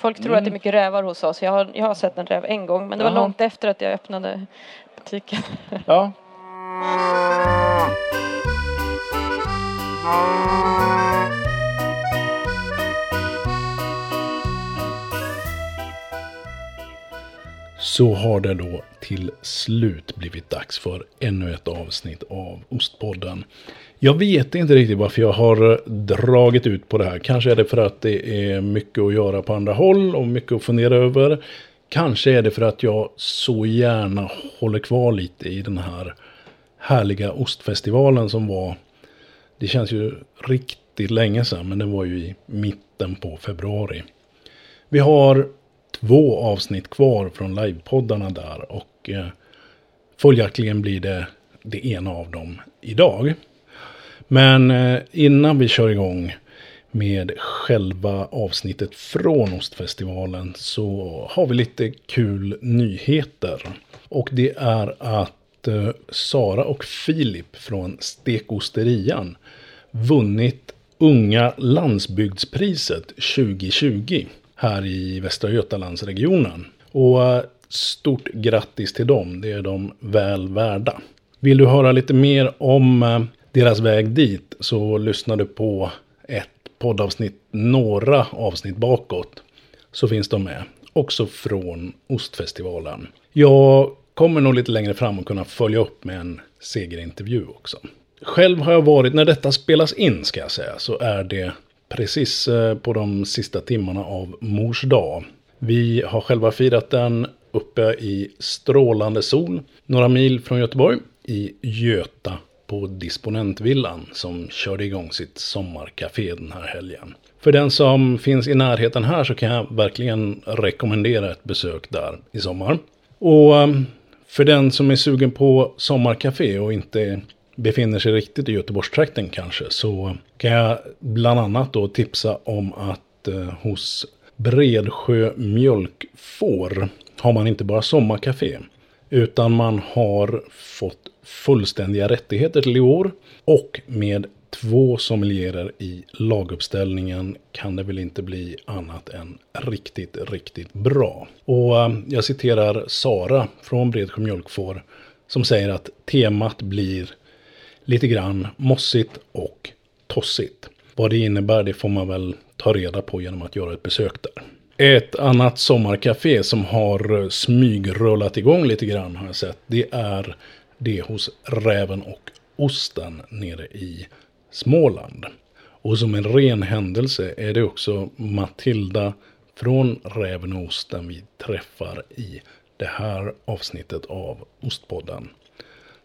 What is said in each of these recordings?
Folk tror att det är mycket rävar hos oss. Jag har, jag har sett en räv en gång men det var Jaha. långt efter att jag öppnade butiken. Ja. Så har det då till slut blivit dags för ännu ett avsnitt av Ostpodden. Jag vet inte riktigt varför jag har dragit ut på det här. Kanske är det för att det är mycket att göra på andra håll och mycket att fundera över. Kanske är det för att jag så gärna håller kvar lite i den här härliga ostfestivalen som var. Det känns ju riktigt länge sedan men den var ju i mitten på februari. Vi har två avsnitt kvar från livepoddarna där och eh, följaktligen blir det det ena av dem idag. Men eh, innan vi kör igång med själva avsnittet från Ostfestivalen så har vi lite kul nyheter. Och det är att eh, Sara och Filip från Stekosterian vunnit Unga landsbygdspriset 2020 här i Västra Götalandsregionen. Och eh, stort grattis till dem, det är de väl värda. Vill du höra lite mer om eh, deras väg dit så lyssnar du på ett poddavsnitt, några avsnitt bakåt, så finns de med. Också från Ostfestivalen. Jag kommer nog lite längre fram att kunna följa upp med en segerintervju också. Själv har jag varit, när detta spelas in ska jag säga, så är det precis eh, på de sista timmarna av mors dag. Vi har själva firat den uppe i strålande sol, några mil från Göteborg, i Göta på Disponentvillan som körde igång sitt sommarcafé den här helgen. För den som finns i närheten här så kan jag verkligen rekommendera ett besök där i sommar. Och eh, för den som är sugen på sommarcafé och inte befinner sig riktigt i Göteborgstrakten kanske så kan jag bland annat då tipsa om att eh, hos Bredsjö mjölkfår har man inte bara sommarcafé utan man har fått fullständiga rättigheter till i år och med två sommelierer i laguppställningen kan det väl inte bli annat än riktigt, riktigt bra. Och eh, jag citerar Sara från Bredsjö mjölkfår som säger att temat blir lite grann mossigt och tossigt. Vad det innebär det får man väl ta reda på genom att göra ett besök där. Ett annat sommarcafé som har smygrullat igång lite grann har jag sett. Det är det hos Räven och Osten nere i Småland. Och som en ren händelse är det också Matilda från Räven och Osten vi träffar i det här avsnittet av Ostpodden.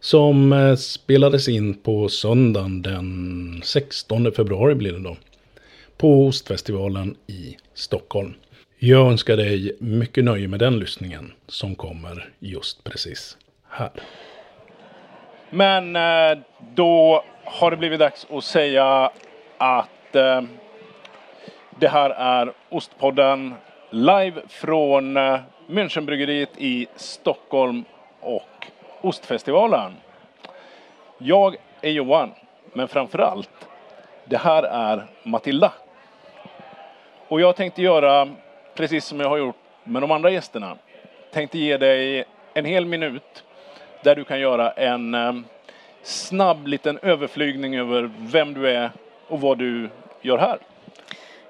Som eh, spelades in på söndagen den 16 februari blir det då. På Ostfestivalen i Stockholm. Jag önskar dig mycket nöje med den lyssningen som kommer just precis här. Men eh, då har det blivit dags att säga att eh, det här är Ostpodden live från eh, Münchenbryggeriet i Stockholm och Ostfestivalen. Jag är Johan, men framför allt, det här är Matilda. Och jag tänkte göra precis som jag har gjort med de andra gästerna. Tänkte ge dig en hel minut där du kan göra en eh, snabb liten överflygning över vem du är och vad du gör här.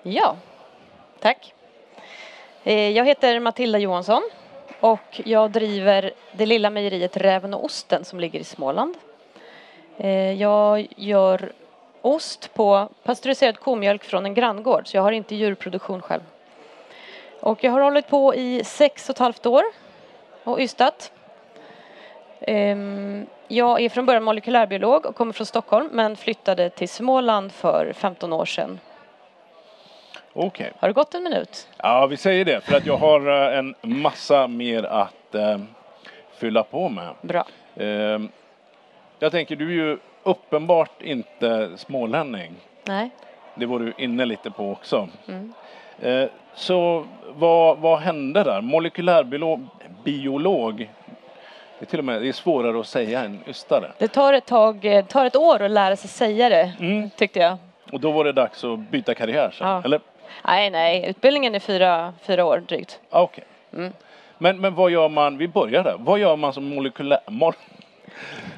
Ja, tack. Eh, jag heter Matilda Johansson och jag driver det lilla mejeriet Räven och Osten som ligger i Småland. Eh, jag gör ost på pasteuriserad komjölk från en granngård så jag har inte djurproduktion själv. Och jag har hållit på i sex och ett halvt år och ystat. Ehm, jag är från början molekylärbiolog och kommer från Stockholm men flyttade till Småland för 15 år sedan. Okej. Har det gått en minut? Ja, vi säger det för att jag har eh, en massa mer att eh, fylla på med. Bra. Eh, jag tänker, du är ju uppenbart inte smålänning. Nej. Det var du inne lite på också. Mm. Eh, så vad, vad hände där? Molekylärbiolog, biolog. Det är till och med det är svårare att säga än ystare. Det tar ett tag, tar ett år att lära sig säga det, Mm. tyckte jag. Och då var det dags att byta karriär sen, Ja. eller? Nej, nej, utbildningen är fyra, fyra år drygt. Ah, Okej. Mm. Men, men vad gör man, vi börjar där, vad gör man som molekylär, mol,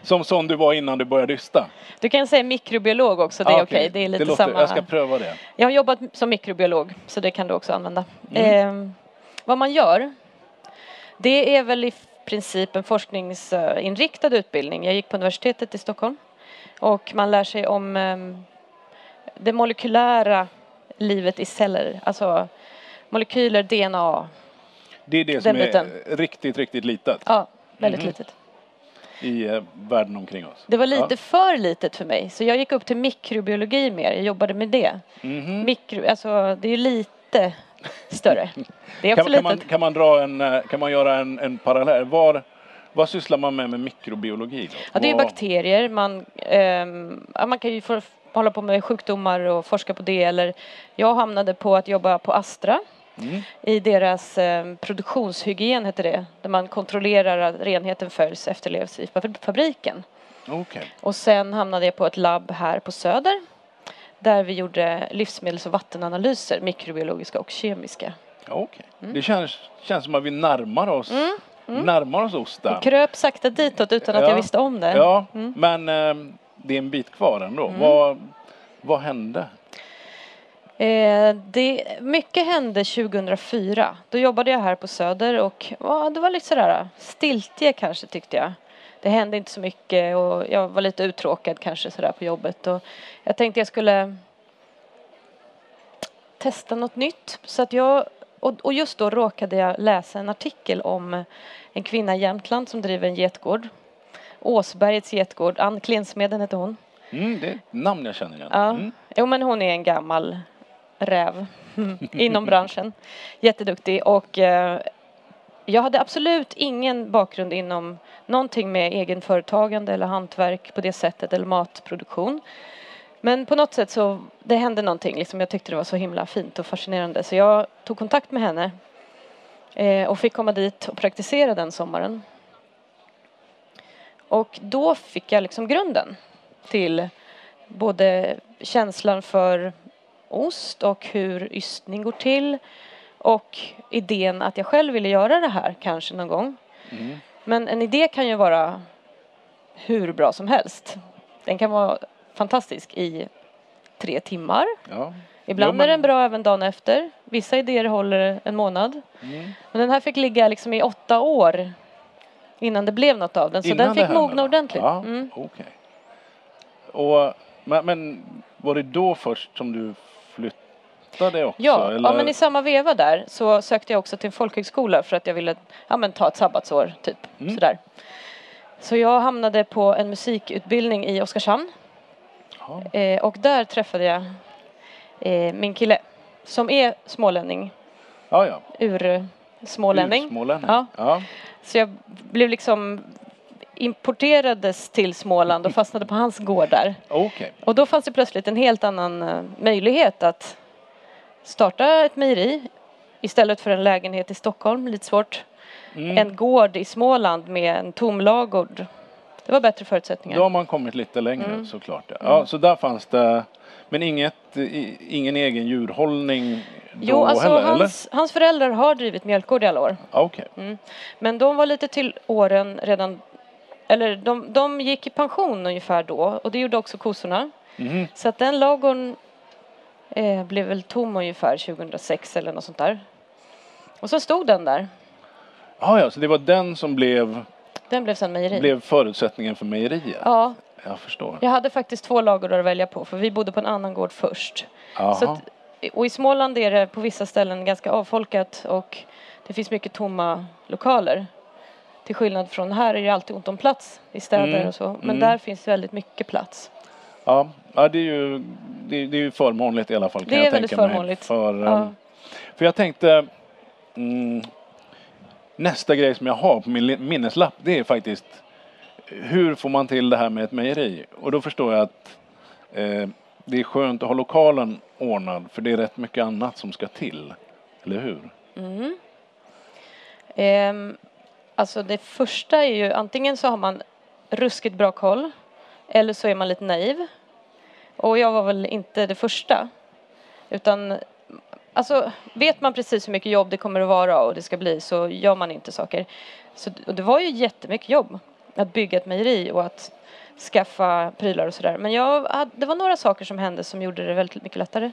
som, som du var innan du började ysta? Du kan säga mikrobiolog också, det är Ah, okej. Det är lite låter, samma. Jag ska pröva det. Jag har jobbat som mikrobiolog, så det kan du också använda. Mm. Eh, vad man gör, det är väl i princip en forskningsinriktad utbildning. Jag gick på universitetet i Stockholm och man lär sig om eh, det molekylära livet i celler, alltså molekyler, DNA. Det är det som är biten. riktigt, riktigt litet Ja, väldigt Mhm. litet. i eh, världen omkring oss. Det var lite Ja. för litet för mig, så jag gick upp till mikrobiologi mer. Jag jobbade med det. Mhm. Mikro, alltså, det är ju lite större. Det är Kan, också kan, man, litet. kan man dra en, eh, kan man göra en, en parallell? Var, vad sysslar man med med mikrobiologi? Då? Ja, det är bakterier. Man, ja, man kan ju få hålla på med sjukdomar och forska på det. Eller jag hamnade på att jobba på Astra Mm. i deras eh, produktionshygien heter det. Där man kontrollerar att renheten följs, efterlevs i fabri- fabriken. Okej. Och sen hamnade jag på ett labb här på Söder. Där vi gjorde livsmedels och vattenanalyser, mikrobiologiska och kemiska. Okej. Mm. Det känns, känns som att vi närmar oss, närmar oss osta. Och kröp sakta ditåt utan att Ja. jag visste om det. Ja, Mm. men eh, det är en bit kvar ändå. Vad, vad hände? Eh, det, mycket hände 2004. Då jobbade jag här på Söder och ja, det var lite sådär stiltje kanske tyckte jag. Det hände inte så mycket och jag var lite uttråkad kanske sådär på jobbet. Och jag tänkte jag skulle testa något nytt. Så att jag, och, och just då råkade jag läsa en artikel om en kvinna i Jämtland som driver en getgård. Åsbergets getgård. Ann Klensmeden heter hon. Mm, det är ett namn jag känner igen. Ja, Mm. jo men hon är en gammal räv inom branschen. Jätteduktig och eh, jag hade absolut ingen bakgrund inom någonting med egenföretagande eller hantverk på det sättet eller matproduktion. Men på något sätt så det hände någonting liksom. Jag tyckte det var så himla fint och fascinerande så jag tog kontakt med henne eh, och fick komma dit och praktisera den sommaren. Och då fick jag liksom grunden till både känslan för ost och hur ystning går till och idén att jag själv ville göra det här kanske någon gång. Mm. Men en idé kan ju vara hur bra som helst. Den kan vara fantastisk i tre timmar. Ja. Ibland Jo, men- är den bra även dagen efter. Vissa idéer håller en månad. Mm. Men den här fick ligga liksom i åtta år innan det blev något av den. Så Innan den fick mogna ordentligt. Ja, Mm. okej. Och, men, men var det då först som du flyttade också? Ja, eller? ja, men i samma veva där så sökte jag också till en folkhögskola för att jag ville ja, men ta ett sabbatsår, typ. Mm. Sådär. Så jag hamnade på en musikutbildning i Oskarshamn eh, och där träffade jag eh, min kille som är smålänning, Ja, ja. Ur-smålänning. Ursmålänning. Ja. ja. Så jag blev liksom importerades till Småland och fastnade på hans gård där. Okej. Och då fanns det plötsligt en helt annan eh, möjlighet att starta ett mejeri istället för en lägenhet i Stockholm, lite svårt. Mm. En gård i Småland med en tom ladugård. Det var bättre förutsättningar. Då har man kommit lite längre Mm. såklart. Ja. ja, så där fanns det, men inget, ingen egen djurhållning jo, alltså heller, eller? hans, hans föräldrar har drivit mjölkgård i alla år. Ja, Okej. Men de var lite till åren redan, eller de, de gick i pension ungefär då och det gjorde också kossorna. Mhm. Så att den ladugården eh, blev väl tom ungefär 2006 eller något sånt där. Och så stod den där. Ja, ja, så det var den som blev, Den blev sen mejeri. blev förutsättningen för mejeriet? Ja, Jag förstår. jag hade faktiskt två ladugårdar att välja på för vi bodde på en annan gård först. Jaha. Så och i Småland är det på vissa ställen ganska avfolkat och det finns mycket tomma lokaler. Till skillnad från här är det alltid ont om plats i städer Mm, och så. Men mm. där finns väldigt mycket plats. Ja, ja det, är ju, det, är- det är ju förmånligt i alla fall kan Det är jag väldigt tänka förmånligt. För, Ja. ehm, för jag tänkte mm, nästa grej som jag har på min minneslapp det är faktiskt hur får man till det här med ett mejeri? Och då förstår jag att eh, det är skönt att ha lokalen ordnad för det är rätt mycket annat som ska till. Eller hur? Mm. Ehm, alltså det första är ju antingen så har man ruskigt bra koll eller så är man lite naiv. Och jag var väl inte det första. Utan alltså vet man precis hur mycket jobb det kommer att vara och det ska bli så gör man inte saker. Så, och det var ju jättemycket jobb att bygga ett mejeri och att skaffa prylar och sådär. Men jag det var några saker som hände som gjorde det väldigt mycket lättare.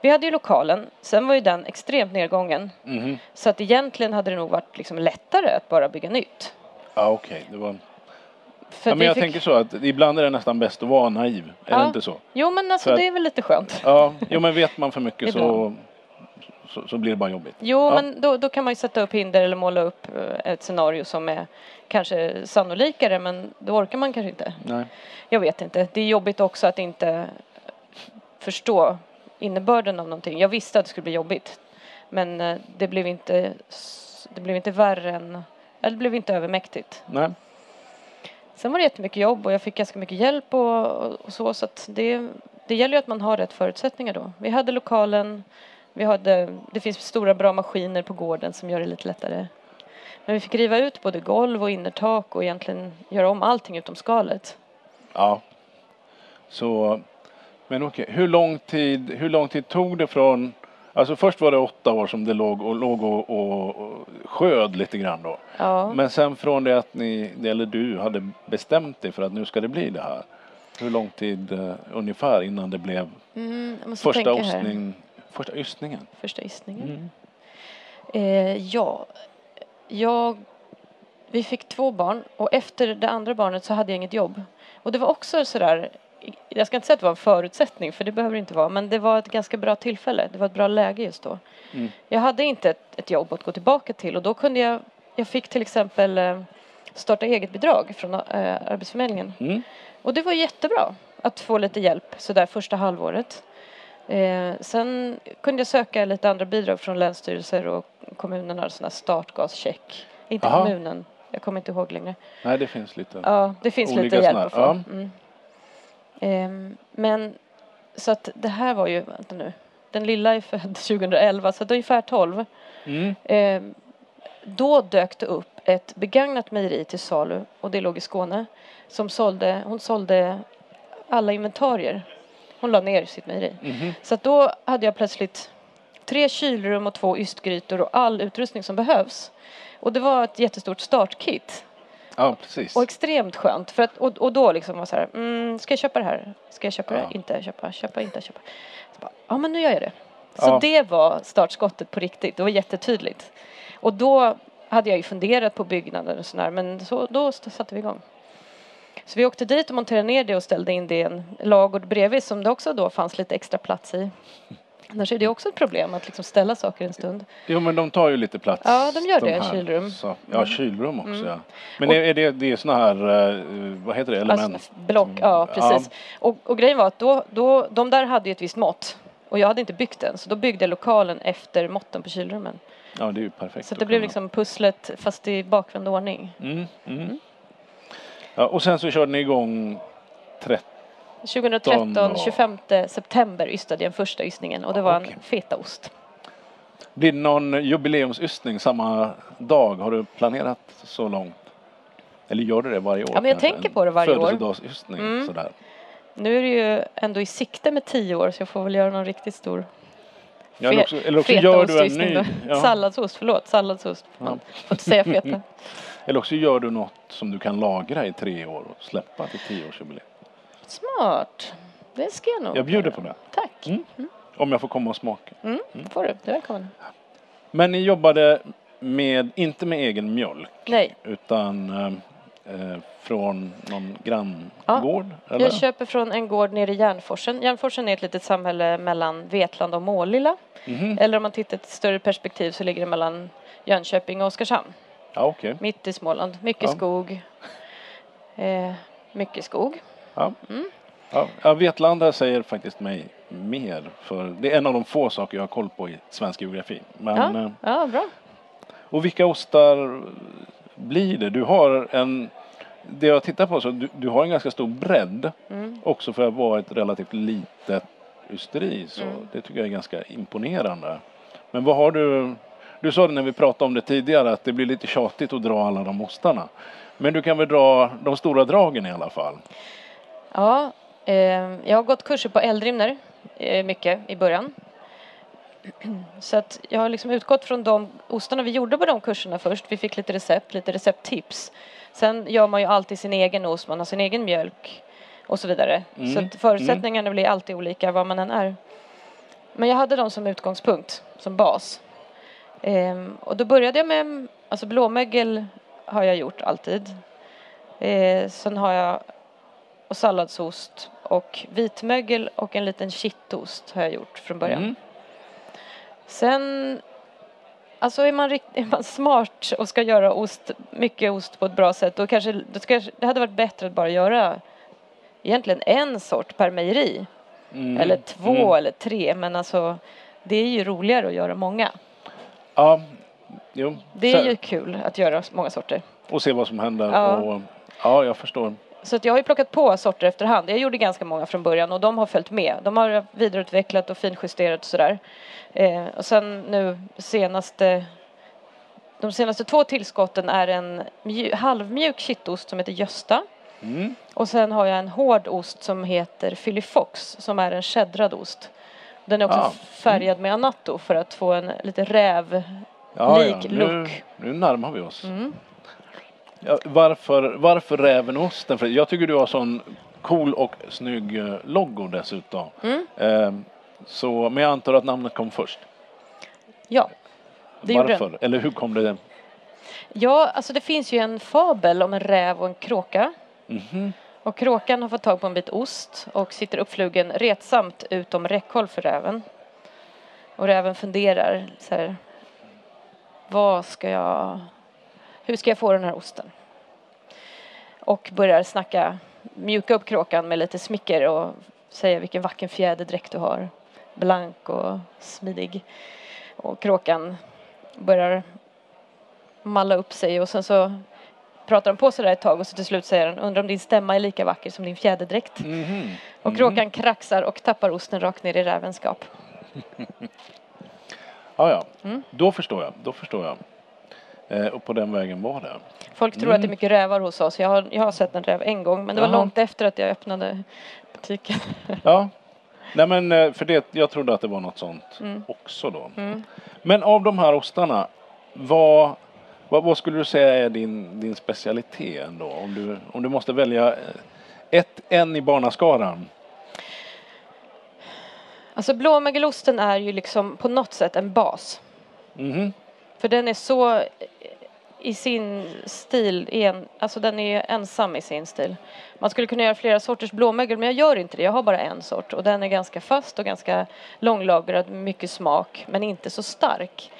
Vi hade ju lokalen, sen var ju den extremt nedgången. Mhm. Så att egentligen hade det nog varit liksom lättare att bara bygga nytt. Ja, okej. Det var... För Ja, men jag fick- tänker så att ibland är det nästan bäst att vara naiv. Är det Ja. inte så? Jo men alltså att- det är väl lite skönt. Ja, jo, men vet man för mycket så. Så, så blir det bara jobbigt. Jo, Ja. men då, då kan man ju sätta upp hinder eller måla upp eh, ett scenario som är kanske sannolikare, men då orkar man kanske inte. Nej. Jag vet inte. Det är jobbigt också att inte förstå innebörden av någonting. Jag visste att det skulle bli jobbigt, men eh, det blev inte, det blev inte värre än, eller det blev inte övermäktigt. Nej. Sen var det jättemycket jobb och jag fick ganska mycket hjälp och, och så, så att det, det gäller ju att man har rätt förutsättningar då. Vi hade lokalen, vi hade, det finns stora bra maskiner på gården som gör det lite lättare. Men vi fick riva ut både golv och innertak och egentligen göra om allting utom skalet. Ja. Så, men okej, hur lång tid, hur lång tid tog det från, alltså först var det åtta år som det låg och, låg och, och, och sköd lite grann då. Ja. Men sen från det att ni, eller du, hade bestämt dig för att nu ska det bli det här. Hur lång tid eh, ungefär innan det blev Mm, första ostning, första ystningen? Första gissningen. Mm. Eh, ja, jag, vi fick två barn och efter det andra barnet så hade jag inget jobb. Och det var också sådär, jag ska inte säga att det var en förutsättning för det behöver det inte vara, men det var ett ganska bra tillfälle. Det var ett bra läge just då. Mm. Jag hade inte ett, ett jobb att gå tillbaka till och då kunde jag, jag fick till exempel eh, starta eget bidrag från eh, Arbetsförmedlingen. Mm. Och det var jättebra att få lite hjälp sådär första halvåret. Eh, sen kunde jag söka lite andra bidrag från länsstyrelser och kommunerna, sådana här startgascheck. Inte Aha. kommunen, jag kommer inte ihåg längre. Nej, det finns lite. Ja, det finns lite hjälp att få. Mm. Ehm, men så att det här var ju, vänta nu, den lilla är född 2011 så att ungefär 12. Mm. Ehm, då dök det upp ett begagnat mejeri till salu och det låg i Skåne. Som sålde, hon sålde alla inventarier. Hon la ner sitt mejeri. Mhm. Så då hade jag plötsligt tre kylrum och två ystgrytor och all utrustning som behövs. Och det var ett jättestort startkit. Ja, precis. Och extremt skönt. För att, och, och då liksom var så här, mm, ska jag köpa det här? Ska jag köpa Ja. det? Inte köpa, köpa, inte köpa. Bara, ja men nu gör jag det. Så Ja. det var startskottet på riktigt. Det var jättetydligt. Och då hade jag ju funderat på byggnaden och sådär, men så, då satte vi igång. Så vi åkte dit och monterade ner det och ställde in det i en lagård bredvid som det också då fanns lite extra plats i. Annars är det också ett problem att liksom ställa saker en stund. Jo, men de tar ju lite plats. Ja, de gör det, här. kylrum. Så, ja, Mm. kylrum också, Mm. ja. Men Och- är, det, det är såna här, eh, vad heter det, element? Alltså, block, ja precis. Och, och grejen var att då, då, de där hade ju ett visst mått. Och jag hade inte byggt den, så då byggde jag lokalen efter måtten på kylrummen. Ja, det är ju perfekt. Så det blev liksom pusslet fast i bakvänd ordning. Mm, mm. Ja, och sen så körde ni igång 30. 2013, och- 25 september ystade den första ystningen och det var Okej. en fetaost. Blir det någon jubileumsystning samma dag? Har du planerat så långt? Eller gör du det varje år? Ja, men jag tänker på det varje år. Födelsedagsystning Mm. sådär. Nu är det ju ändå i sikte med tio år så jag får väl göra någon riktigt stor Ja, eller fe- också, eller också gör du en fetaostystning ny. då. Ja. Salladsost, förlåt, salladsost. Man får inte säga feta. Eller också gör du något som du kan lagra i tre år och släppa till tioårsjubileum. Smart. Det ska jag nog. Jag bjuder på det. Tack. Mm. Om jag får komma och smaka. Mm, får du. Du är välkommen. Men ni jobbade med, inte med egen mjölk, Nej, utan eh, eh, från någon granngård? eller? jag köper från en gård nere i Järnforsen. Järnforsen är ett litet samhälle mellan Vetlanda och Målilla. Mhm. Eller om man tittar i ett större perspektiv så ligger det mellan Jönköping och Oskarshamn. Ja, okej. Mitt i Småland. Mycket Ja. skog. Eh, mycket skog. Ja. Mm. Ja, ja, Vetlanda säger faktiskt mig mer, för det är en av de få saker jag har koll på i svensk geografi. Men, Ja, eh, ja, bra. Och vilka ostar blir det? Du har en, det jag tittar på, så du, du har en ganska stor bredd Mm. också för att vara ett relativt litet ysteri. Så Mm. det tycker jag är ganska imponerande. Men vad har du, du sa det när vi pratade om det tidigare att det blir lite tjatigt att dra alla de ostarna. Men du kan väl dra de stora dragen i alla fall? Ja, eh, jag har gått kurser på Eldrimner eh, mycket i början. Så att jag har liksom utgått från de ostarna vi gjorde på de kurserna först. Vi fick lite recept, lite recepttips. Sen gör man ju alltid sin egen ost, man har sin egen mjölk och så vidare. Mm, Så att förutsättningarna blir alltid olika var man än är. Men jag hade dem som utgångspunkt, som bas. Ehm, och då började jag med, alltså blåmögel har jag gjort alltid. Ehm, sen har jag och salladsost och vitmögel och en liten kittost har jag gjort från början. Mm. Sen, alltså är man, rikt, är man smart och ska göra ost, mycket ost på ett bra sätt då kanske, då ska, det hade varit bättre att bara göra egentligen en sort per mejeri. Mm. Eller två Mm. eller tre, men alltså det är ju roligare att göra många. Ja, jo. Det är ju kul att göra många sorter. Och se vad som händer. Ja. Och, ja, jag förstår. Så att jag har ju plockat på sorter efterhand. Jag gjorde ganska många från början och de har följt med. De har vidareutvecklat och finjusterat och sådär. Eh, och sen nu senaste de senaste två tillskotten är en mju- halvmjuk kittost som heter Gösta. Mm. Och sen har jag en hård ost som heter Philly Fox som är en cheddrad ost. Den är också Ah. färgad med anatto för att få en lite räv Ja, Lik ja. Nu, look. nu närmar vi oss. Mm. Ja, varför, varför rävenosten? För jag tycker du har sån cool och snygg eh, logo dessutom. Mm. Eh, så, men jag antar att namnet kom först. Ja, det gjorde den. varför? Eller hur kom det? Ja, alltså det finns ju en fabel om en räv och en kråka. Mhm. Och kråkan har fått tag på en bit ost och sitter uppflugen retsamt utom räckhåll för räven. Och räven funderar så här. Vad ska jag... Hur ska jag få den här osten? Och börjar snacka, mjuka upp kråkan med lite smicker och säga vilken vacker fjäderdräkt du har. Blank och smidig. Och kråkan börjar malla upp sig och sen så pratar han på sig där ett tag och så till slut säger han undrar om din stämma är lika vacker som din fjäderdräkt. Mhm. Och kråkan kraxar och tappar osten rakt ner i rävens gap. Ja, ja. Mm. Då förstår jag. Då förstår jag. Eh, och på den vägen var det. Folk tror Mm. att det är mycket rävar hos oss. Jag har, jag har sett en räv en gång men det var Jaha. långt efter att jag öppnade butiken. Ja. Nej men eh, för det, jag trodde att det var något sånt Mm. också då. Mm. Men av de här ostarna, vad, vad, vad skulle du säga är din, din specialitet ändå? Om du, om du måste välja eh, ett, en i barnaskaran. Alltså blåmögelosten är ju liksom på något sätt en bas. Mhm. För den är så eh, i sin stil, en, alltså den är ensam i sin stil. Man skulle kunna göra flera sorters blåmögel men jag gör inte det. Jag har bara en sort och den är ganska fast och ganska långlagrad, mycket smak men inte så stark.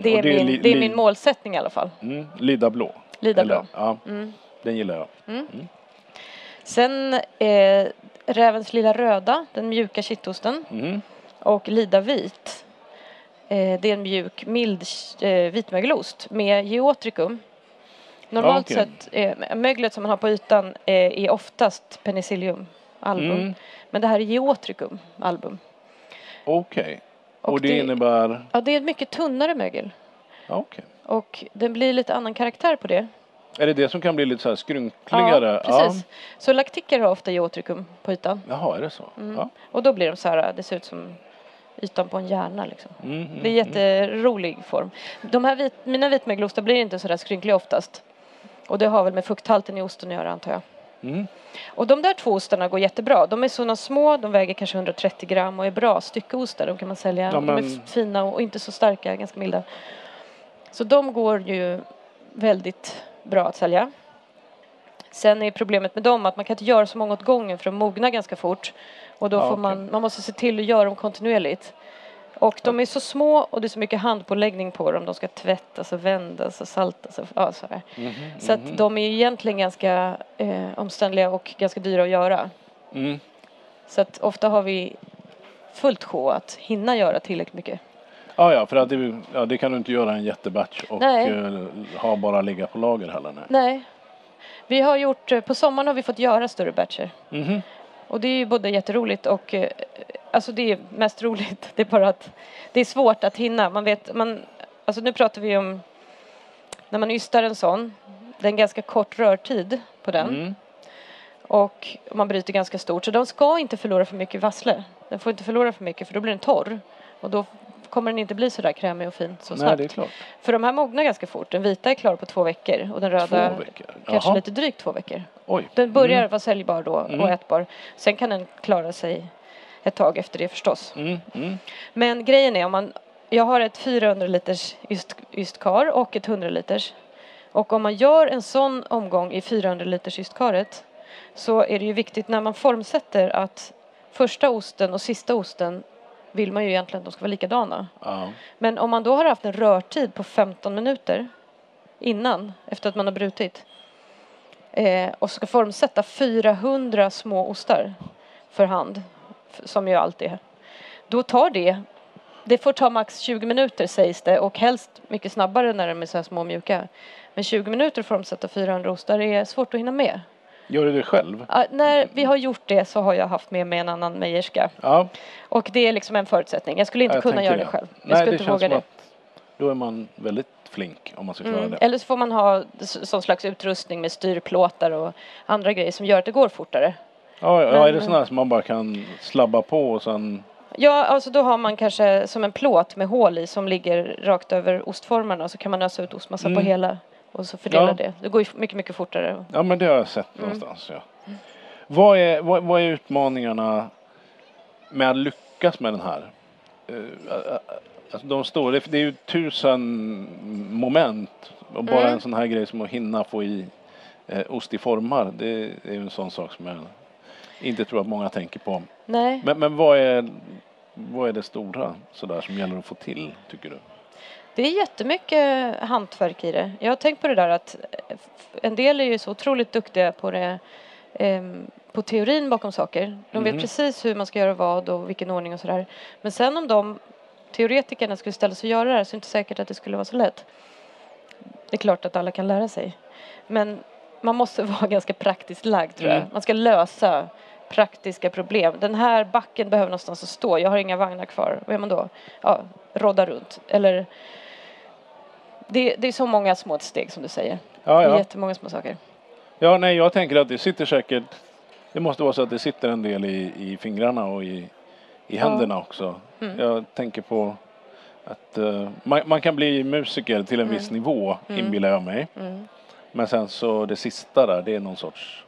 Det är, det är min, li- det är min målsättning i alla fall. Mm. Lida blå. Lida Eller, blå. Ja, Mm. den gillar jag. Sen eh, Rävens lilla röda, den mjuka kittosten. Mhm. Och Lida vit. Eh, det är en mjuk, mild eh, vitmögelost med geotrikum. Normalt Ja, okej. sett, eh, möglet som man har på ytan eh, är oftast penicillium album. Mm. Men det här är geotrikum album. Okej. Och, Och det, det- innebär... Ja, det är mycket tunnare mögel. Ja, okej. Och den blir lite annan karaktär på det. Är det det som kan bli lite så här skrynkligare? Ja, precis. Så laktiker har ofta geotrikum på ytan. Jaha, är det så? Mm. Ja. Och då blir de så här, det ser ut som ytan på en hjärna liksom. Mm, mm, Det är jätterolig form. De här vit, mina vitmögelostar blir inte så där skrynkliga oftast. Och det har väl med fukthalten i osten att göra antar jag. Mm. Och de där två ostarna går jättebra. De är sådana små, de väger kanske 130 gram och är bra styckeostar. De kan man sälja. Ja, De är men- fina och inte så starka, ganska milda. Så de går ju väldigt bra att sälja. Sen är problemet med dem att man kan inte göra så många åt gången för de mognar ganska fort. Och då Ja, får man, man måste se till att göra dem kontinuerligt. Och de är så små och det är så mycket handpåläggning på dem. De ska tvättas och vändas och saltas. Och, ja, så här. Mhm, Så att de är egentligen ganska eh, omständliga och ganska dyra att göra. Mm. Så att ofta har vi fullt sjå att hinna göra tillräckligt mycket. Ja, ja, för att det, ja, det kan du inte göra en jättebatch och eh, ha bara ligga på lager heller. Nej. Nej. Vi har gjort, eh, på sommaren har vi fått göra större batcher. Mhm. Och det är ju både jätteroligt och eh, alltså det är mest roligt. Det är bara att det är svårt att hinna. Man vet, man, alltså nu pratar vi om när man ystar en sån. Det är en ganska kort rörtid på den Mm. och man bryter ganska stort. Så de ska inte förlora för mycket vassle. Den får inte förlora för mycket för då blir den torr och då kommer den inte bli så där krämig och fin så Nej, snabbt. det är klart. För de här mognar ganska fort. Den vita är klar på två veckor och den röda kanske lite drygt två veckor. Oj. Den börjar Mm. vara säljbar då Mm. och ätbar. Sen kan den klara sig ett tag efter det förstås. Mm, mm. Men grejen är om man, jag har ett 400 liters just, ystkar och ett 100 liters. Och om man gör en sån omgång i 400 liters ystkaret så är det ju viktigt när man formsätter att första osten och sista osten vill man ju egentligen att de ska vara likadana. Ja. Men om man då har haft en rörtid på 15 minuter innan, efter att man har brutit eh, och ska formsätta 400 små ostar för hand, som ju allt är, då tar det, det får ta max 20 minuter sägs det och helst mycket snabbare när de är så här små och mjuka. Men 20 minuter att formsätta 400 ostar är svårt att hinna med. Gör du det själv? Ja, när vi har gjort det så har jag haft med mig en annan mejerska Ja. och det är liksom en förutsättning. Jag skulle inte jag kunna göra det själv. Jag Nej, skulle det inte våga det. då är man väldigt flink om man ska klara Mm. det. Eller så får man ha sån slags utrustning med styrplåtar och andra grejer som gör att det går fortare. Ja, ja, Men- är det sådana som man bara kan slabba på och sen... Ja, alltså då har man kanske som en plåt med hål i som ligger rakt över ostformarna och så kan man ösa ut ostmassa Mm. på hela och så fördela Ja. det. Det går ju mycket, mycket fortare. Ja, men det har jag sett Mm. någonstans. Ja. Vad, är, vad, vad är utmaningarna med att lyckas med den här? Eh, Alltså de står, det, det är ju tusen moment och bara Mm. en sån här grej som att hinna få i eh, ost i formar. Det är ju en sån sak som jag inte tror att många tänker på. Nej, Men, men vad, är, vad är det stora sådär som gäller att få till tycker du? det är jättemycket hantverk i det. Jag har tänkt på det där att eh, en del är ju så otroligt duktiga på det ehm, på teorin bakom saker. De vet Mhm. precis hur man ska göra vad och vilken ordning och sådär. Men sen om de teoretikerna skulle ställa sig och göra det här så är det inte säkert att det skulle vara så lätt. Det är klart att alla kan lära sig. Men man måste vara ganska praktiskt lagd tror jag. Mm. Man ska lösa praktiska problem. Den här backen behöver någonstans att stå. Jag har inga vagnar kvar. Vad gör man då? Ja, rodda runt. Eller det, det är så många små steg som du säger. Ja, ja. jättemånga små saker. Ja, nej, jag tänker att det sitter säkert. Det måste vara så att det sitter en del i, i fingrarna och i, i Ja. händerna också. Mm. Jag tänker på att eh, man, man kan bli musiker till en Mm. viss nivå, Mm. inbillar jag mig. Mm. Men sen så det sista där, det är någon sorts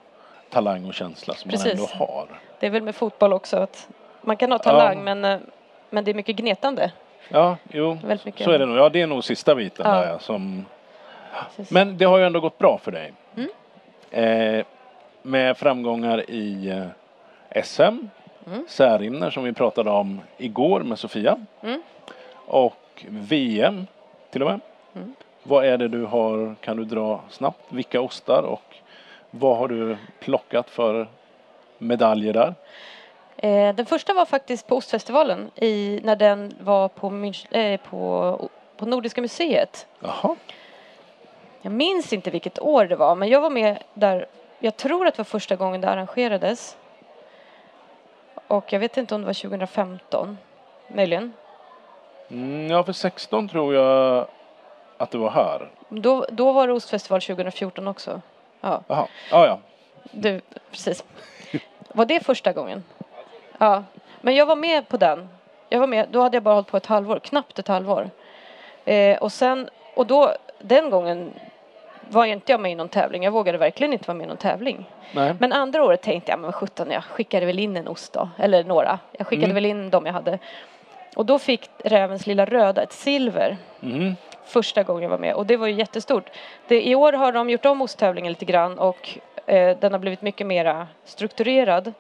talang och känsla som man Precis. ändå har. Det är väl med fotboll också att man kan ha talang Ja. men, eh, men det är mycket gnetande. Ja, jo, så är det nog. Ja, det är nog sista biten Ja. där som Precis. Men det har ju ändå gått bra för dig. Mm. Eh, med framgångar i eh, SM, Mm. Särimner som vi pratade om igår med Sofia Mm. och VM till och med. Mm. Vad är det du har, kan du dra snabbt, vilka ostar och vad har du plockat för medaljer där? Eh, den första var faktiskt på Ostfestivalen i, när den var på, Münch, eh, på, på Nordiska museet. Jaha, Jag minns inte vilket år det var men jag var med där. Jag tror att det var första gången det arrangerades. Och jag vet inte om det var 2015. Möjligen. mm, ja för 16 tror jag att det var här. Då, då var det Ostfestival 2014 också. Ja. Jaha, ja ja. Du, precis. Var det första gången? Ja, men jag var med på den. Jag var med, då hade jag bara hållit på ett halvår, knappt ett halvår. Eh, och sen, och då, den gången var inte jag med i någon tävling. Jag vågade verkligen inte vara med i någon tävling. Nej. Men andra året tänkte jag, men sjutton, jag skickade väl in en ost då. Eller några. Jag skickade Mm. väl in dem jag hade. Och då fick Rävens lilla röda ett silver Mhm. Första gången jag var med och det var ju jättestort. Det, I år har de gjort om osttävlingen lite grann och eh, den har blivit mycket mera strukturerad.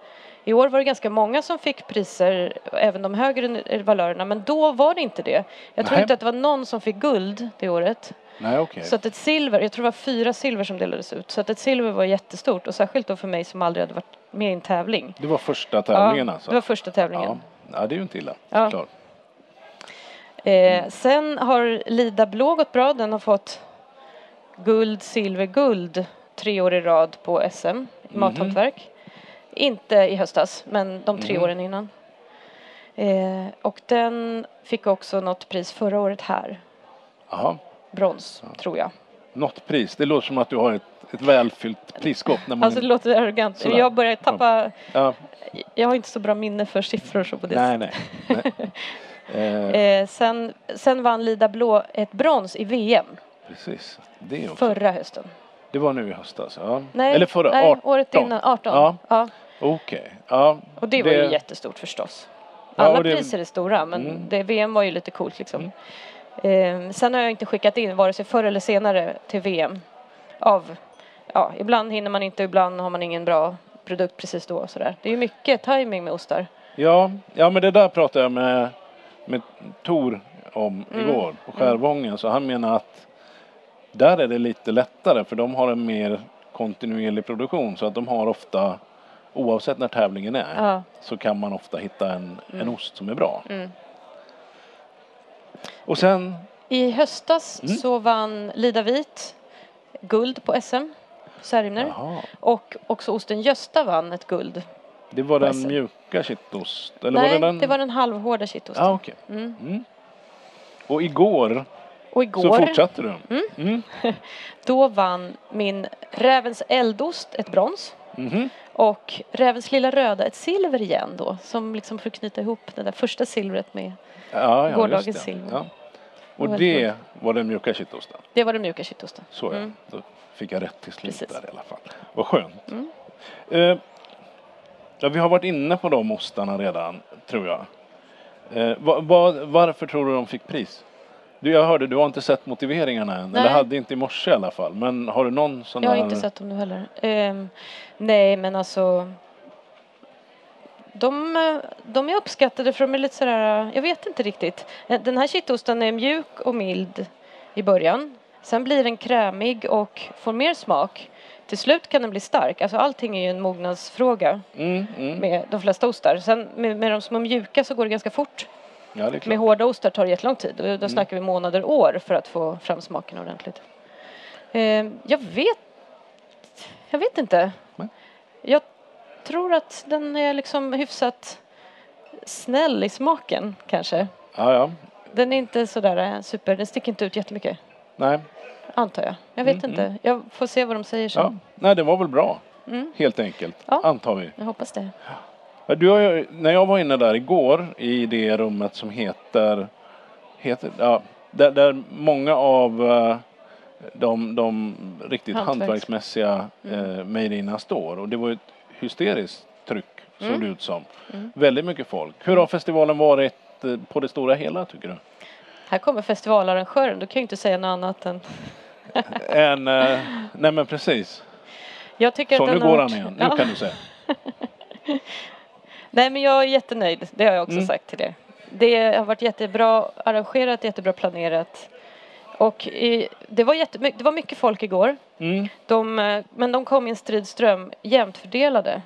I år var det ganska många som fick priser, även de högre valörerna, men då var det inte det. Jag tror Nej. inte att det var någon som fick guld det året. Nej okej. Så att ett silver, jag tror det var fyra silver som delades ut, så att ett silver var jättestort och särskilt då för mig som aldrig hade varit med i en tävling. Det var första tävlingen ja, alltså? det var första tävlingen. Ja. ja, det är ju inte illa. Ja. såklart. Eh, sen har Lida Blå gått bra. Den har fått guld, silver, guld tre år i rad på SM i Mhm. mathantverk. Inte i höstas, men de tre Mhm. åren innan. Eh, och den fick också något pris förra året här. Jaha. Brons, tror jag. Något pris. Det låter som att du har ett, ett välfyllt prisskåp. När man Alltså det låter arrogant. Sådär. Jag börjar tappa... ja, Jag har inte så bra minne för siffror så på det nej, nej. nej. Eh, Eh, sen, sen vann Lida Blå ett brons i VM precis. Det, också. förra hösten. det var nu i höstas. Ja. Nej, Eller förra, nej 18. året innan, 18. Ja. Ja. Okej. Ja, Och det var ju jättestort förstås. Ja, Alla och det- priser är stora men Mm. det, VM var ju lite coolt liksom. Eh, sen har jag inte skickat in vare sig förr eller senare till VM. Av, ja, ibland hinner man inte, ibland har man ingen bra produkt precis då. och Sådär. Det är ju mycket timing med ostar. Ja, ja, men det där pratade jag med, med Tor om Mm. igår på Skärvången. Så han menar att där är det lite lättare för de har en mer kontinuerlig produktion. Så att de har ofta, oavsett när tävlingen är, Ja. så kan man ofta hitta en, en ost som är bra. Mm. Och sen, I höstas Mm. så vann Lida Vit guld på SM, Särimner. Och också osten Gösta vann ett guld. Det var den mjuka kittost? Eller Nej, var det den? det var den halvhårda kittosten. Ja, okej. Mm. Mm. Och igår, Och så igår, fortsatte du? Mm. då vann min Rävens eldost ett brons. Mhm. Och Rävens lilla röda ett silver igen då. Som liksom för att knyta ihop det där första silvret med. Ja, ja, Gårdagens det. silver. Ja. Och väldigt det var den mjuka kittosten? Det var den mjuka kittosten. Så ja, Mm. då fick jag rätt till slut Precis. där i alla fall. Vad skönt. Mm. Eh, ja, vi har varit inne på de ostarna redan, tror jag. Eh, va, va, varför tror du de fick pris? Du, jag hörde, du har inte sett motiveringarna än, Nej. eller hade inte i morse i alla fall. Men har du någon sån Jag har inte sett dem nu heller. Ehm, nej, men alltså. De, eh, de är uppskattade för de är lite sådär, jag vet inte riktigt. Eh, Den här kittosten är mjuk och mild i början. Sen blir den krämig och får mer smak. Till slut kan den bli stark. Alltså allting är ju en mognadsfråga Mm, mm. med de flesta ostar. Sen med, med de som är mjuka så går det ganska fort. Ja, det Med hårda ostar tar det jättelång tid. Och då snackar vi månader, år för att få fram smaken ordentligt. Eh, jag vet Jag vet inte. Nej. Jag tror att den är liksom hyfsat snäll i smaken kanske. Ja, ja. Den är inte sådär eh, super, den sticker inte ut jättemycket. Nej. Antar jag. Jag vet Mm, inte. Jag får se vad de säger sen. Ja. Nej, det var väl bra. Mm. Helt enkelt, Ja. antar vi. Jag hoppas det. Du har när jag var inne där igår i det rummet som heter, heter ja, där, där många av eh, de, de riktigt Hantverks- hantverksmässiga eh, mejerierna står och det var ett hysteriskt tryck såg Mm. det ut som. Mm. Väldigt mycket folk. Hur har festivalen varit eh, på det stora hela tycker du? Här kommer festivalarrangören. Du kan ju inte säga något annat än... En, eh, nej men precis. Jag tycker Så att nu den går han igen. Nu Ja. kan du säga. Nej men jag är jättenöjd. Det har jag också Mm. sagt till er. Det har varit jättebra arrangerat, jättebra planerat. Och i, det, var jättemy- det var mycket folk igår. Mm. De, eh, men de kom i en stridström jämnt fördelade.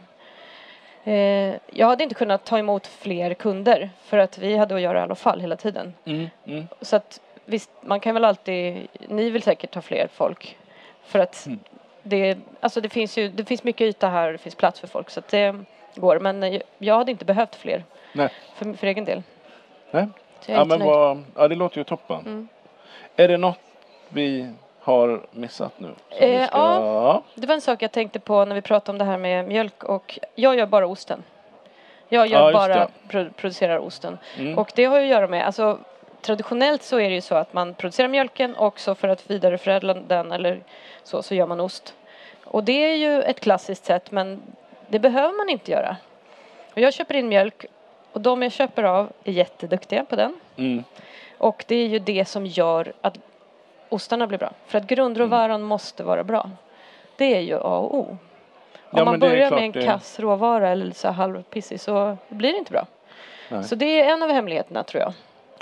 Eh, jag hade inte kunnat ta emot fler kunder för att vi hade att göra i alla fall hela tiden. Mm. Mm. Så att visst, man kan väl alltid, ni vill säkert ha fler folk. För att Mm. det, alltså det finns ju, det finns mycket yta här, det finns plats för folk så att det går. Men jag hade inte behövt fler Nej. för, för egen del. Nej. Ja, men vad, ja, det låter ju toppen. Mm. Är det något vi har missat nu? Eh, ska- ja. Det var en sak jag tänkte på när vi pratade om det här med mjölk och jag gör bara osten. Jag gör just bara pro- producerar osten. Mm. Och det har ju att göra med, alltså traditionellt så är det ju så att man producerar mjölken och så för att vidareförädla den eller så, så gör man ost. Och det är ju ett klassiskt sätt men det behöver man inte göra. Och jag köper in mjölk och de jag köper av är jätteduktiga på den. Mm. Och det är ju det som gör att ostarna blir bra. För att grundråvaran måste vara bra. Det är ju A och O. Om Ja, man det börjar klart med en det- kass råvara eller så halvpissig så blir det inte bra. Nej. Så det är en av hemligheterna tror jag.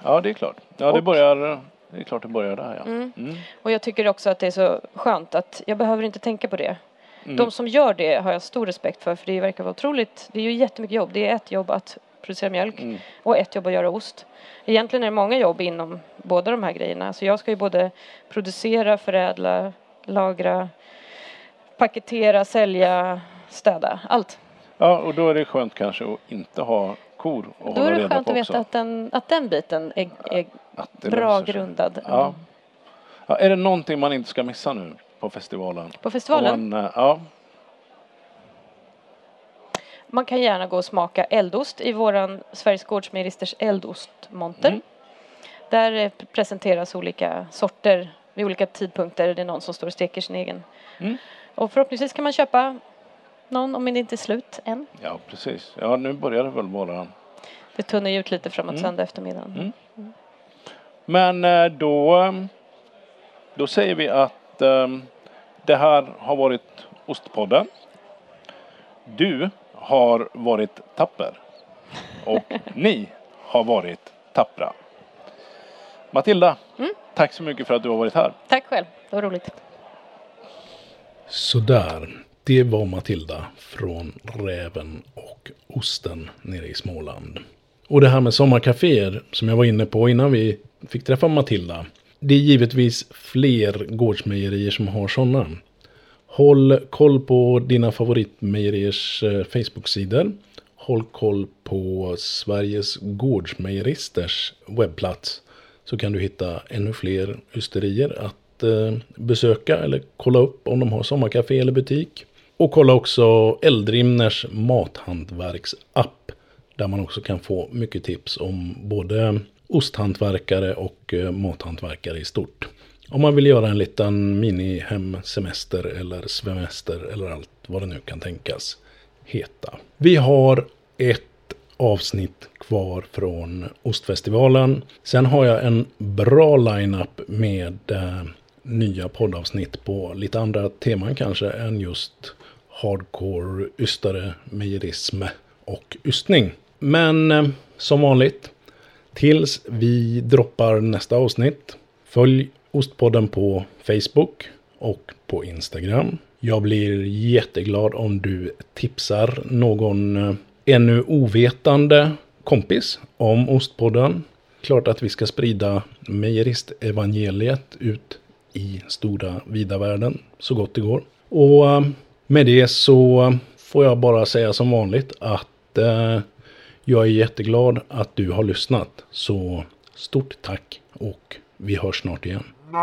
Ja, det är klart. Ja, det Och- börjar... Det är klart det börjar där, ja. Mm. Mm. Och jag tycker också att det är så skönt att jag behöver inte tänka på det. Mm. De som gör det har jag stor respekt för för det verkar vara otroligt. Det är ju jättemycket jobb. Det är ett jobb att producera mjölk Mm. och ett jobb att göra ost. Egentligen är det många jobb inom båda de här grejerna. Så jag ska ju både producera, förädla, lagra, paketera, sälja, städa. Allt. Ja, och då är det skönt kanske att inte ha kor och Då hålla är det reda skönt på att veta att den, att den biten är, är Att bra grundad. Ja. Ja, är det någonting man inte ska missa nu på festivalen? På festivalen? Man, eh, ja. Man kan gärna gå och smaka eldost i våran Sveriges Gårdsmejeristers eldostmonter. Mm. Där eh, presenteras olika sorter vid olika tidpunkter. Det är någon som står och steker sin egen. Mm. Och förhoppningsvis kan man köpa någon om det inte är slut än. Ja, precis. Ja, nu börjar det väl bara. Det tunnar ut lite framåt Mm. söndag eftermiddagen. Mm. Men eh, då, eh, då säger vi att det här har varit Ostpodden. Du har varit tapper. Och ni har varit tappra. Matilda, Mm. tack så mycket för att du har varit här. Tack själv, det var roligt. Sådär, det var Matilda från Räven och Osten nere i Småland. Och det här med sommarkaféer som jag var inne på innan vi fick träffa Matilda. Det är givetvis fler gårdsmejerier som har sådana. Håll koll på dina favoritmejeriers eh, Facebook-sidor. Håll koll på Sveriges gårdsmejeristers webbplats. Så kan du hitta ännu fler ysterier att eh, besöka eller kolla upp om de har sommarkafé eller butik. Och kolla också Eldrimners mathantverksapp. Där man också kan få mycket tips om både osthantverkare och eh, mathantverkare i stort. Om man vill göra en liten mini-hemsemester eller svemester eller allt vad det nu kan tänkas heta. Vi har ett avsnitt kvar från Ostfestivalen. Sen har jag en bra line-up med eh, nya poddavsnitt på lite andra teman kanske än just hardcore ystare, mejerism och ystning. Men eh, som vanligt, tills vi droppar nästa avsnitt, följ Ostpodden på Facebook och på Instagram. Jag blir jätteglad om du tipsar någon eh, ännu ovetande kompis om Ostpodden. Klart att vi ska sprida mejeristevangeliet ut i stora vida världen så gott det går. Och eh, med det så får jag bara säga som vanligt att eh, jag är jätteglad att du har lyssnat. Så stort tack och vi hörs snart igen. 네.